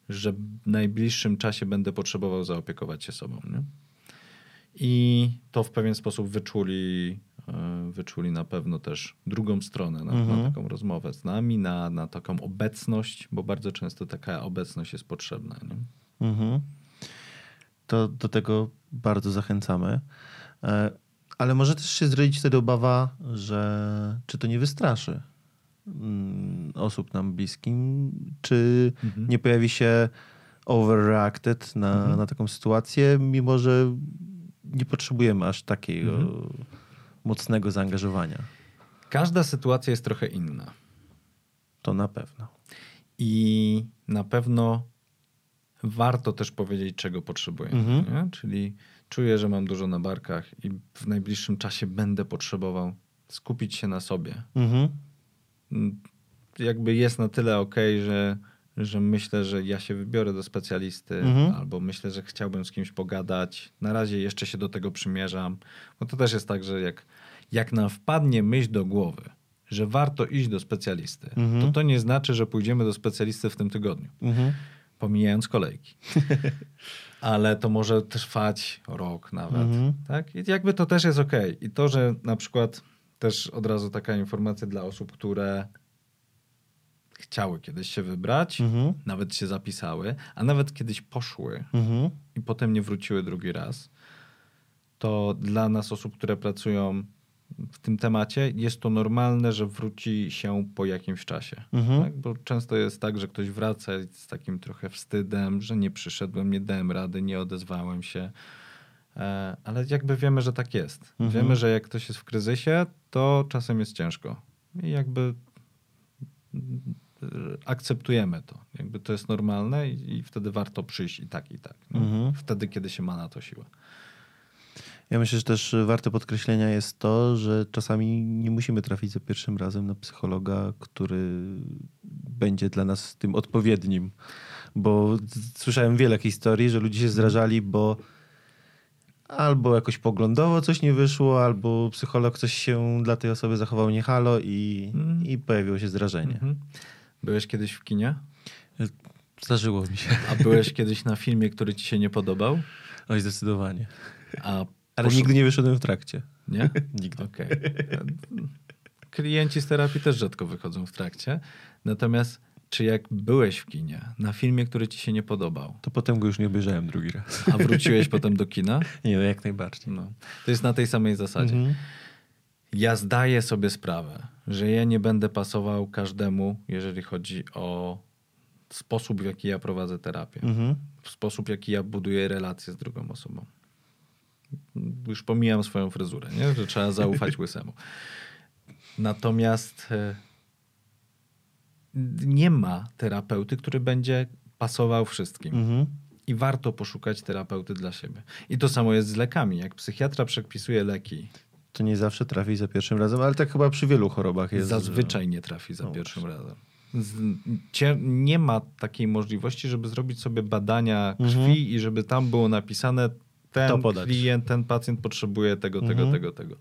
S1: że w najbliższym czasie będę potrzebował zaopiekować się sobą. Nie? I to w pewien sposób wyczuli, wyczuli na pewno też drugą stronę na,
S2: Mhm.
S1: na taką rozmowę z nami, na, na taką obecność, bo bardzo często taka obecność jest potrzebna. Nie?
S2: Mhm. To do tego bardzo zachęcamy. E, Ale może też się zrodzić wtedy obawa, że czy to nie wystraszy mm, osób nam bliskim, czy
S1: Mhm.
S2: nie pojawi się overreacted na,
S1: Mhm.
S2: na taką sytuację, mimo że nie potrzebujemy aż takiego
S1: Mhm.
S2: Mocnego zaangażowania.
S1: Każda sytuacja jest trochę inna.
S2: To na pewno.
S1: I na pewno warto też powiedzieć, czego potrzebujemy.
S2: Mhm.
S1: Czyli czuję, że mam dużo na barkach i w najbliższym czasie będę potrzebował skupić się na sobie.
S2: Mhm.
S1: Jakby jest na tyle ok, że, że myślę, że ja się wybiorę do specjalisty,
S2: Mhm.
S1: albo myślę, że chciałbym z kimś pogadać. Na razie jeszcze się do tego przymierzam. Bo to też jest tak, że jak, jak nam wpadnie myśl do głowy, że warto iść do specjalisty,
S2: Mhm.
S1: to to nie znaczy, że pójdziemy do specjalisty w tym tygodniu,
S2: Mhm.
S1: pomijając kolejki. Ale to może trwać rok nawet.
S2: Mhm.
S1: Tak? I jakby to też jest okej. I to, że na przykład też od razu taka informacja dla osób, które chciały kiedyś się wybrać,
S2: Mhm.
S1: nawet się zapisały, a nawet kiedyś poszły
S2: Mhm.
S1: i potem nie wróciły drugi raz, to dla nas osób, które pracują w tym temacie, jest to normalne, że wróci się po jakimś czasie.
S2: Mhm.
S1: Tak? Bo często jest tak, że ktoś wraca z takim trochę wstydem, że nie przyszedłem, nie dałem rady, nie odezwałem się. E, Ale jakby wiemy, że tak jest.
S2: Mhm.
S1: Wiemy, że jak ktoś jest w kryzysie, to czasem jest ciężko. I jakby akceptujemy to. Jakby to jest normalne i, i wtedy warto przyjść i tak, i tak.
S2: Mhm.
S1: Wtedy, kiedy się ma na to siłę.
S2: Ja myślę, że też warte podkreślenia jest to, że czasami nie musimy trafić za pierwszym razem na psychologa, który będzie dla nas tym odpowiednim. Bo słyszałem wiele historii, że ludzie się zrażali, bo albo jakoś poglądowo coś nie wyszło, albo psycholog coś się dla tej osoby zachował nie halo i,
S1: Mhm.
S2: i pojawiło się zrażenie.
S1: Mhm. Byłeś kiedyś w kinie?
S2: Zdarzyło mi się.
S1: A byłeś kiedyś na filmie, który ci się nie podobał?
S2: Oj, zdecydowanie.
S1: A
S2: Ale nigdy nie wyszedłem w trakcie.
S1: Nie?
S2: Nigdy.
S1: Okej. Klienci z terapii też rzadko wychodzą w trakcie. Natomiast czy jak byłeś w kinie na filmie, który ci się nie podobał,
S2: To potem go już nie obejrzałem drugi raz.
S1: a wróciłeś potem do kina?
S2: Nie, no jak najbardziej.
S1: No. To jest na tej samej zasadzie.
S2: Mhm.
S1: Ja zdaję sobie sprawę, że ja nie będę pasował każdemu, jeżeli chodzi o sposób, w jaki ja prowadzę terapię.
S2: Mhm.
S1: w sposób, w jaki ja buduję relacje z drugą osobą. Już pomijam swoją fryzurę, nie? że trzeba zaufać łysemu. Natomiast e, nie ma terapeuty, który będzie pasował wszystkim.
S2: Mhm.
S1: I warto poszukać terapeuty dla siebie. I to samo jest z lekami. Jak psychiatra przepisuje leki,
S2: To nie zawsze trafi za pierwszym razem, ale tak chyba przy wielu chorobach jest.
S1: zazwyczaj nie trafi za
S2: No
S1: pierwszym razem. Z, cie, nie ma takiej możliwości, żeby zrobić sobie badania krwi
S2: Mhm.
S1: i żeby tam było napisane ten klient, ten pacjent potrzebuje tego, tego,
S2: Mhm.
S1: tego, tego.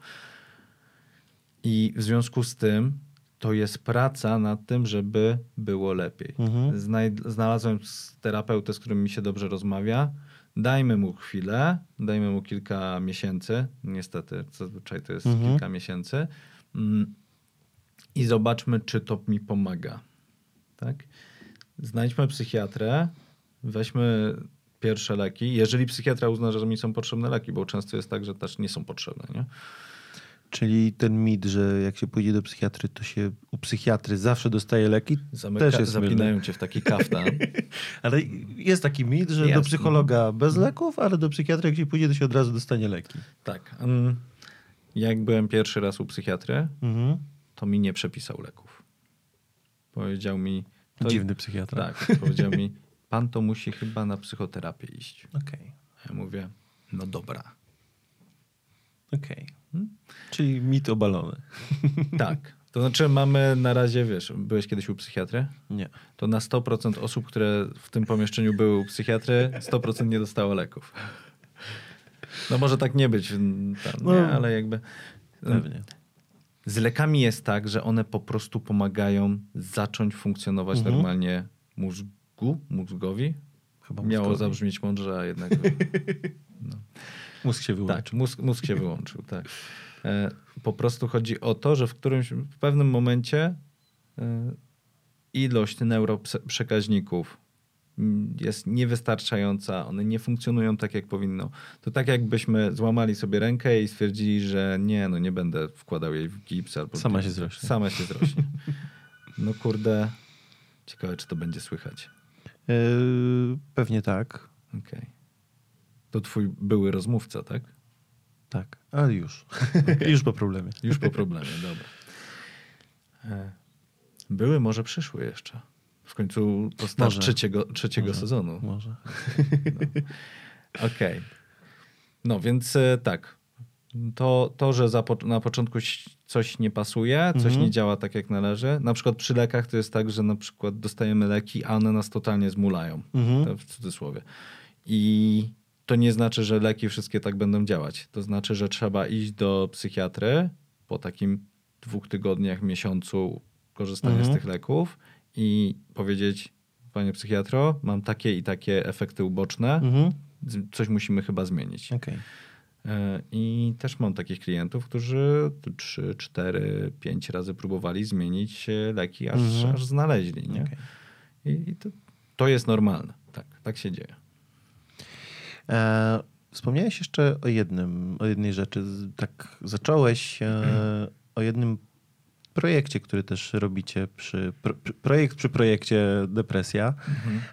S1: I w związku z tym to jest praca nad tym, żeby było lepiej.
S2: Mhm.
S1: Znaj- znalazłem terapeutę, z którym mi się dobrze rozmawia. Dajmy mu chwilę, dajmy mu kilka miesięcy. Niestety, zazwyczaj to jest
S2: Mhm.
S1: kilka miesięcy. Mm, I zobaczmy, czy to mi pomaga. Tak? Znajdźmy psychiatrę, weźmy pierwsze leki. Jeżeli psychiatra uzna, że mi są potrzebne leki, bo często jest tak, że też nie są potrzebne. Nie?
S2: Czyli ten mit, że jak się pójdzie do psychiatry, to się u psychiatry zawsze dostaje leki,
S1: Zamyka,
S2: też jest
S1: zapinają
S2: mylny.
S1: cię w taki kaftan.
S2: Ale jest taki mit, że do
S1: Jest.
S2: psychologa bez leków, ale do psychiatry jak się pójdzie, to się od razu dostanie leki.
S1: tak. Jak byłem pierwszy raz u psychiatry,
S2: Mhm.
S1: to mi nie przepisał leków. Powiedział mi... To,
S2: Dziwny psychiatra.
S1: Tak, powiedział mi, pan to musi chyba na psychoterapię iść.
S2: Okej,
S1: A Ja mówię, no dobra.
S2: okej.
S1: Hmm?
S2: Czyli mit obalony.
S1: Tak. To znaczy mamy na razie, wiesz, byłeś kiedyś u psychiatry?
S2: Nie.
S1: To na 100% osób, które w tym pomieszczeniu były u psychiatry, 100% nie dostało leków. No może tak nie być, tam,
S2: No,
S1: nie, ale jakby...
S2: Pewnie.
S1: Z lekami jest tak, że one po prostu pomagają zacząć funkcjonować
S2: Mhm.
S1: normalnie mózgu, mózgowi.
S2: Chyba
S1: Miało
S2: mózgowi.
S1: zabrzmieć mądrze, a jednak...
S2: Mózg się wyłączy.
S1: Tak, mózg, mózg się wyłączył, tak. E, po prostu chodzi o to, że w którymś, w pewnym momencie e, ilość neuroprzekaźników mm, jest niewystarczająca, one nie funkcjonują tak, jak powinno. To tak jakbyśmy złamali sobie rękę i stwierdzili, że nie, no nie będę wkładał jej w gips albo...
S2: Sama się zrośnie.
S1: Sama się zrośnie. No kurde, ciekawe, czy to będzie słychać.
S2: Yy, pewnie tak.
S1: Okej. To twój były rozmówca, tak?
S2: Tak, ale już. już po problemie.
S1: Już po problemie, dobra. E, Były, może przyszły jeszcze. W końcu to start
S2: Może.
S1: trzeciego, trzeciego
S2: Może.
S1: sezonu.
S2: Może.
S1: Okej. No więc e, tak. To, to że po- na początku coś nie pasuje, coś
S2: Mhm.
S1: nie działa tak jak należy. Na przykład przy lekach to jest tak, że na przykład dostajemy leki, a one nas totalnie zmulają. To w cudzysłowie. I to nie znaczy, że leki wszystkie tak będą działać. To znaczy, że trzeba iść do psychiatry po takim dwóch tygodniach, miesiącu korzystania
S2: Mhm.
S1: z tych leków i powiedzieć, panie psychiatro, mam takie i takie efekty uboczne,
S2: Mhm.
S1: coś musimy chyba zmienić.
S2: Okej.
S1: E, I też mam takich klientów, którzy 3, 4, 5 razy próbowali zmienić e, leki, aż,
S2: Mhm.
S1: aż znaleźli. Nie? I, i to, to jest normalne. Tak, tak się dzieje.
S2: E, wspomniałeś jeszcze o jednym, o jednej rzeczy. Tak zacząłeś e, o jednym projekcie, który też robicie przy pro, pr- projekt przy projekcie Depresja.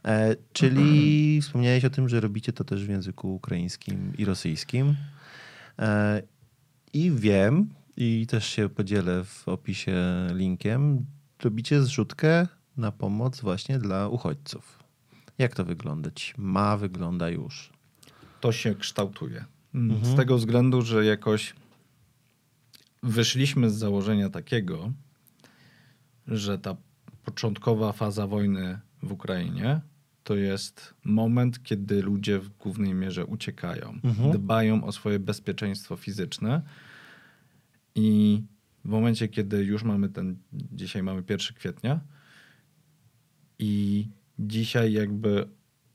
S2: E, czyli wspomniałeś o tym, że robicie to też w języku ukraińskim i rosyjskim. E, I wiem, i też się podzielę w opisie linkiem, robicie zrzutkę na pomoc właśnie dla uchodźców. Jak to wyglądać? Ma wygląda już.
S1: To się kształtuje. Mm,
S2: Mhm.
S1: Z tego względu, że jakoś wyszliśmy z założenia takiego, że ta początkowa faza wojny w Ukrainie to jest moment, kiedy ludzie w głównej mierze uciekają,
S2: Mhm.
S1: dbają o swoje bezpieczeństwo fizyczne i w momencie, kiedy już mamy ten, dzisiaj mamy 1 kwietnia i dzisiaj jakby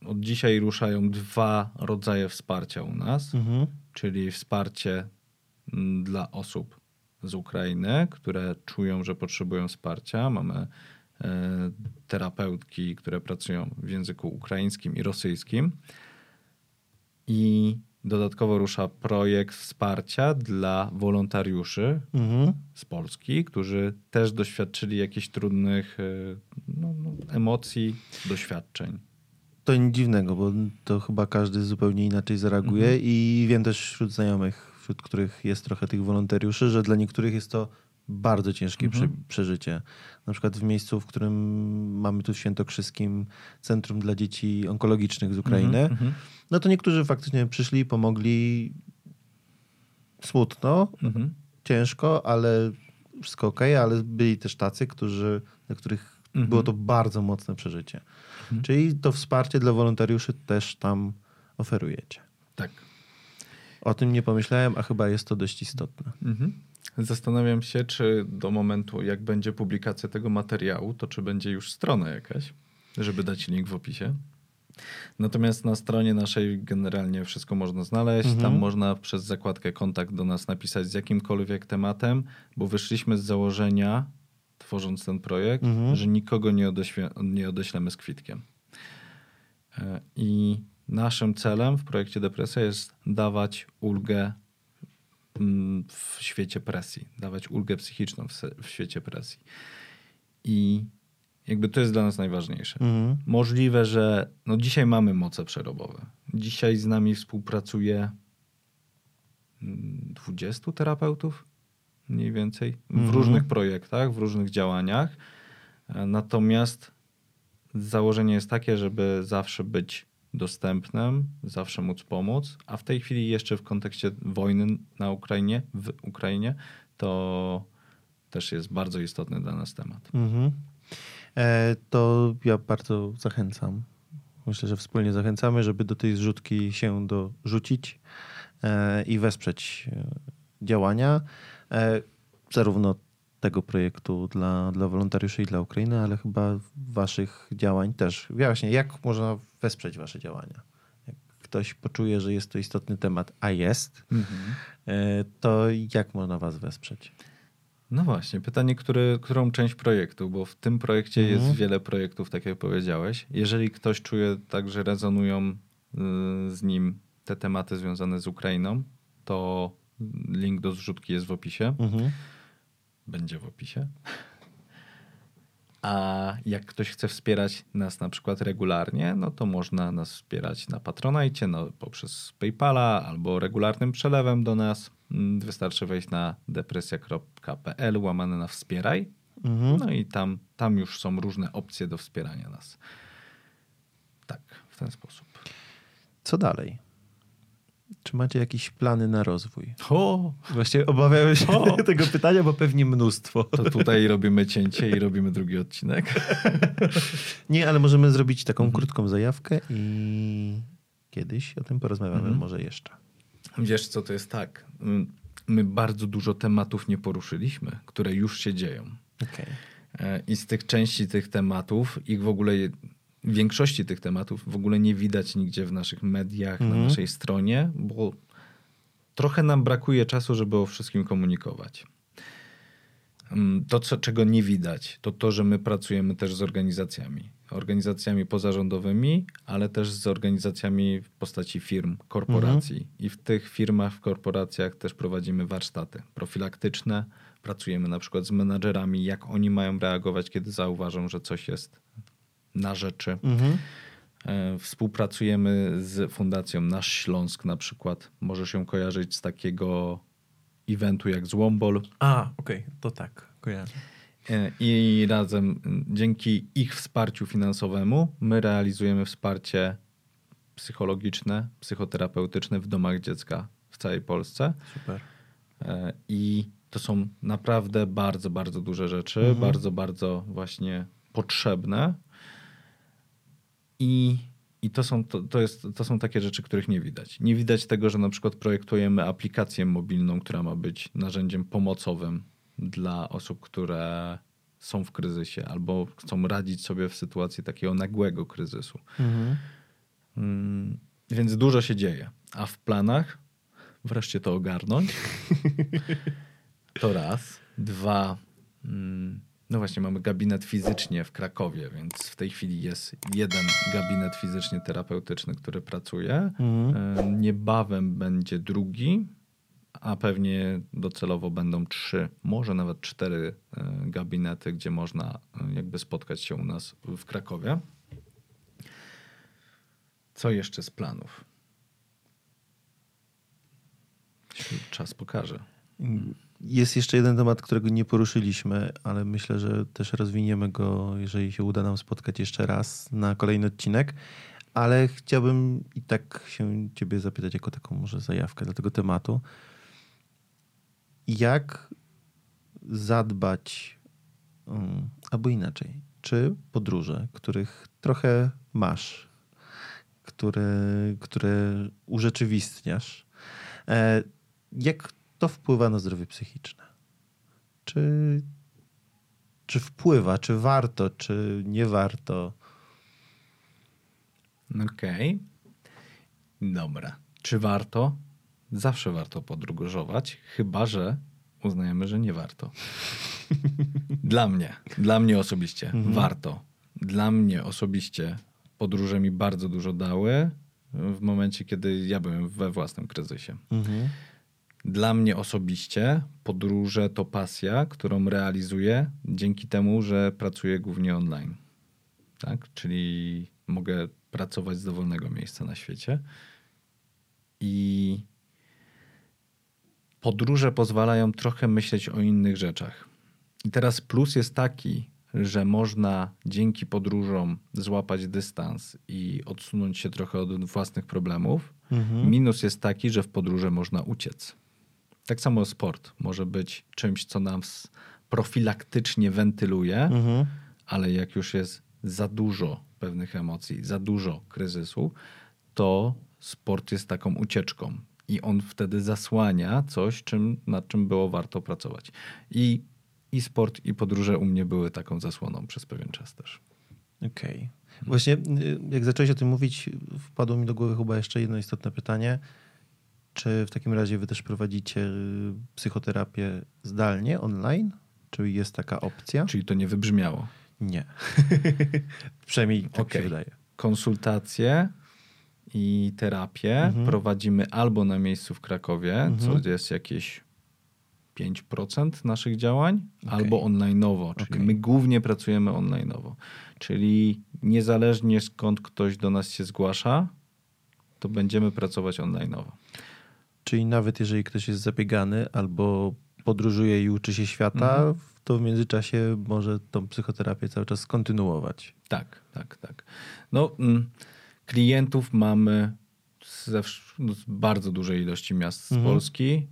S1: od dzisiaj ruszają dwa rodzaje wsparcia u nas,
S2: Mhm.
S1: czyli wsparcie mm, dla osób z Ukrainy, które czują, że potrzebują wsparcia. Mamy e, terapeutki, które pracują w języku ukraińskim i rosyjskim. I dodatkowo rusza projekt wsparcia dla wolontariuszy
S2: Mhm.
S1: z Polski, którzy też doświadczyli jakichś trudnych e, no, no, emocji, doświadczeń.
S2: To nic dziwnego, bo to chyba każdy zupełnie inaczej zareaguje
S1: Mhm.
S2: i wiem też wśród znajomych, wśród których jest trochę tych wolontariuszy, że dla niektórych jest to bardzo ciężkie
S1: Mhm.
S2: prze, przeżycie. Na przykład w miejscu, w którym mamy tu w Świętokrzyskim Centrum dla Dzieci Onkologicznych z Ukrainy,
S1: Mhm, mhm,
S2: no to niektórzy faktycznie przyszli, pomogli smutno,
S1: mhm.
S2: ciężko, ale wszystko okej, ale byli też tacy, którzy, dla których
S1: Mhm.
S2: było to bardzo mocne przeżycie.
S1: Mhm.
S2: Czyli to wsparcie dla wolontariuszy też tam oferujecie.
S1: Tak.
S2: O tym nie pomyślałem, a chyba jest to dość istotne.
S1: Mhm. Zastanawiam się, czy do momentu, jak będzie publikacja tego materiału, to czy będzie już strona jakaś, żeby dać link w opisie. Natomiast na stronie naszej generalnie wszystko można znaleźć.
S2: Mhm.
S1: Tam można przez zakładkę kontakt do nas napisać z jakimkolwiek tematem, bo wyszliśmy z założenia, tworząc ten projekt,
S2: Mhm.
S1: że nikogo nie, nie odeślemy z kwitkiem. E, I naszym celem w projekcie Depresja jest dawać ulgę mm, w świecie presji, dawać ulgę psychiczną w, w świecie presji. I jakby to jest dla nas najważniejsze.
S2: Mhm.
S1: Możliwe, że no dzisiaj mamy moce przerobowe. Dzisiaj z nami współpracuje mm, 20 terapeutów mniej więcej w
S2: Mhm.
S1: różnych projektach, w różnych działaniach. E, Natomiast założenie jest takie, żeby zawsze być dostępnym, zawsze móc pomóc, a w tej chwili jeszcze w kontekście wojny na Ukrainie, w Ukrainie, to też jest bardzo istotny dla nas temat.
S2: Mhm. E, to ja bardzo zachęcam. Myślę, że wspólnie zachęcamy, żeby do tej zrzutki się dorzucić e, i wesprzeć e, działania e, zarówno tego projektu dla, dla wolontariuszy i dla Ukrainy, ale chyba waszych działań też. Właśnie, jak można wesprzeć wasze działania? Jak ktoś poczuje, że jest to istotny temat, a jest, e, to jak można was wesprzeć?
S1: No właśnie, pytanie, który, którą część projektu, bo w tym projekcie
S2: Mhm.
S1: jest wiele projektów, tak jak powiedziałeś. Jeżeli ktoś czuje tak, że rezonują y, z nim te tematy związane z Ukrainą, to link do zrzutki jest w opisie.
S2: Mhm.
S1: Będzie w opisie. A jak ktoś chce wspierać nas na przykład regularnie, no to można nas wspierać na Patronite, no, poprzez PayPala albo regularnym przelewem do nas. Mm, Wystarczy wejść na depresja.pl łamane na wspieraj.
S2: Mhm.
S1: No i tam, tam już są różne opcje do wspierania nas. Tak, w ten sposób.
S2: Co dalej? Czy macie jakieś plany na rozwój?
S1: O,
S2: Właśnie obawiałem się
S1: O!
S2: tego pytania, bo pewnie mnóstwo.
S1: to tutaj robimy cięcie i robimy drugi odcinek.
S2: Nie, ale możemy zrobić taką krótką zajawkę i kiedyś o tym porozmawiamy
S1: Mhm.
S2: może jeszcze.
S1: Wiesz co, to jest tak. My bardzo dużo tematów nie poruszyliśmy, które już się dzieją.
S2: Okej.
S1: E, I z tych części tych tematów, ich w ogóle, większości tych tematów w ogóle nie widać nigdzie w naszych mediach,
S2: Mhm.
S1: na naszej stronie, bo trochę nam brakuje czasu, żeby o wszystkim komunikować. Mm, To, co, czego nie widać, to to, że my pracujemy też z organizacjami. Organizacjami pozarządowymi, ale też z organizacjami w postaci firm, korporacji. I w tych firmach, w korporacjach też prowadzimy warsztaty profilaktyczne. Pracujemy na przykład z menadżerami, jak oni mają reagować, kiedy zauważą, że coś jest na rzeczy.
S2: Mhm.
S1: E, Współpracujemy z Fundacją Nasz Śląsk na przykład. Może się kojarzyć z takiego eventu jak Złombol.
S2: A, okej, to tak, kojarzę.
S1: E, I razem, dzięki ich wsparciu finansowemu, my realizujemy wsparcie psychologiczne, psychoterapeutyczne w domach dziecka w całej Polsce.
S2: Super.
S1: E, I to są naprawdę bardzo, bardzo duże rzeczy,
S2: Mhm.
S1: bardzo, bardzo właśnie potrzebne. I, i to, są, to, to, jest, to są takie rzeczy, których nie widać. Nie widać tego, że na przykład projektujemy aplikację mobilną, która ma być narzędziem pomocowym dla osób, które są w kryzysie albo chcą radzić sobie w sytuacji takiego nagłego kryzysu.
S2: Mhm.
S1: Mm, Więc dużo się dzieje. A w planach wreszcie to ogarnąć. To raz. Dwa. mm, No właśnie, mamy gabinet fizycznie w Krakowie, więc w tej chwili jest jeden gabinet fizycznie terapeutyczny, który pracuje.
S2: Mhm.
S1: E, Niebawem będzie drugi, a pewnie docelowo będą trzy, może nawet cztery e, gabinety, gdzie można e, jakby spotkać się u nas w Krakowie. Co jeszcze z planów? Czas pokaże.
S2: Jest jeszcze jeden temat, którego nie poruszyliśmy, ale myślę, że też rozwiniemy go, jeżeli się uda nam spotkać jeszcze raz na kolejny odcinek. Ale chciałbym i tak się ciebie zapytać jako taką może zajawkę dla tego tematu. Jak zadbać, um, albo inaczej, czy podróże, których trochę masz, które, które urzeczywistniasz, e, jak to wpływa na zdrowie psychiczne? Czy, czy wpływa, czy warto, czy nie warto?
S1: Okej. Dobra. Czy warto? Zawsze warto podróżować, chyba że uznajemy, że nie warto. Dla mnie, dla mnie osobiście warto. Dla mnie osobiście podróże mi bardzo dużo dały w momencie, kiedy ja byłem we własnym kryzysie.
S2: Mhm.
S1: Dla mnie osobiście podróże to pasja, którą realizuję dzięki temu, że pracuję głównie online. Tak? Czyli mogę pracować z dowolnego miejsca na świecie. I podróże pozwalają trochę myśleć o innych rzeczach. I teraz plus jest taki, że można dzięki podróżom złapać dystans i odsunąć się trochę od własnych problemów.
S2: Mhm.
S1: Minus jest taki, że w podróży można uciec. Tak samo sport może być czymś, co nam s- profilaktycznie wentyluje,
S2: Mhm.
S1: ale jak już jest za dużo pewnych emocji, za dużo kryzysu, to sport jest taką ucieczką. I on wtedy zasłania coś, czym, nad czym było warto pracować. I, I sport, i podróże u mnie były taką zasłoną przez pewien czas też.
S2: Okej. Właśnie y, jak zacząłeś o tym mówić, wpadło mi do głowy chyba jeszcze jedno istotne pytanie. Czy w takim razie wy też prowadzicie y, psychoterapię zdalnie, online? Czy jest taka opcja?
S1: Czyli to nie wybrzmiało.
S2: Nie. Przynajmniej tak
S1: Okej.
S2: się wydaje.
S1: konsultacje i terapię
S2: Mhm.
S1: prowadzimy albo na miejscu w Krakowie,
S2: Mhm.
S1: co jest jakieś 5% naszych działań,
S2: Okej.
S1: albo online'owo, czyli
S2: Okej.
S1: my głównie pracujemy online'owo. Czyli niezależnie skąd ktoś do nas się zgłasza, to będziemy pracować online'owo.
S2: Czyli nawet jeżeli ktoś jest zabiegany albo podróżuje i uczy się świata,
S1: Mhm.
S2: to w międzyczasie może tą psychoterapię cały czas kontynuować.
S1: Tak, tak, tak. No, mm, klientów mamy ze, no, z bardzo dużej ilości miast z
S2: Mhm.
S1: Polski,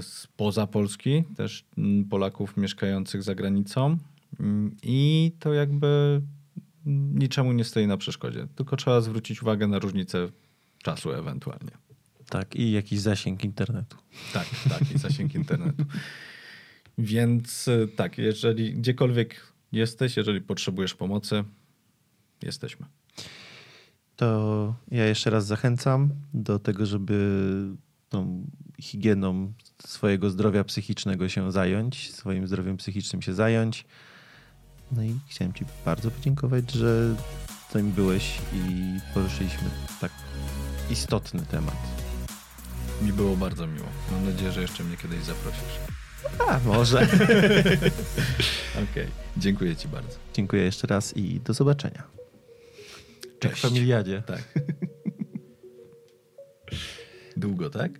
S1: spoza Polski, też mm, Polaków mieszkających za granicą. Mm, I to jakby niczemu nie stoi na przeszkodzie. Tylko trzeba zwrócić uwagę na różnicę czasu ewentualnie.
S2: Tak, i jakiś zasięg internetu.
S1: Tak, tak, i zasięg internetu. Więc y, tak, jeżeli gdziekolwiek jesteś, jeżeli potrzebujesz pomocy, jesteśmy.
S2: To ja jeszcze raz zachęcam do tego, żeby tą higieną swojego zdrowia psychicznego się zająć, swoim zdrowiem psychicznym się zająć. No i chciałem Ci bardzo podziękować, że z nami byłeś i poruszyliśmy tak istotny temat.
S1: Mi było bardzo miło. Mam nadzieję, że jeszcze mnie kiedyś zaprosisz.
S2: A, może.
S1: Okej, dziękuję Ci bardzo.
S2: Dziękuję jeszcze raz i do zobaczenia. Jak
S1: Cześć.
S2: w familiadzie.
S1: Tak. Długo, tak?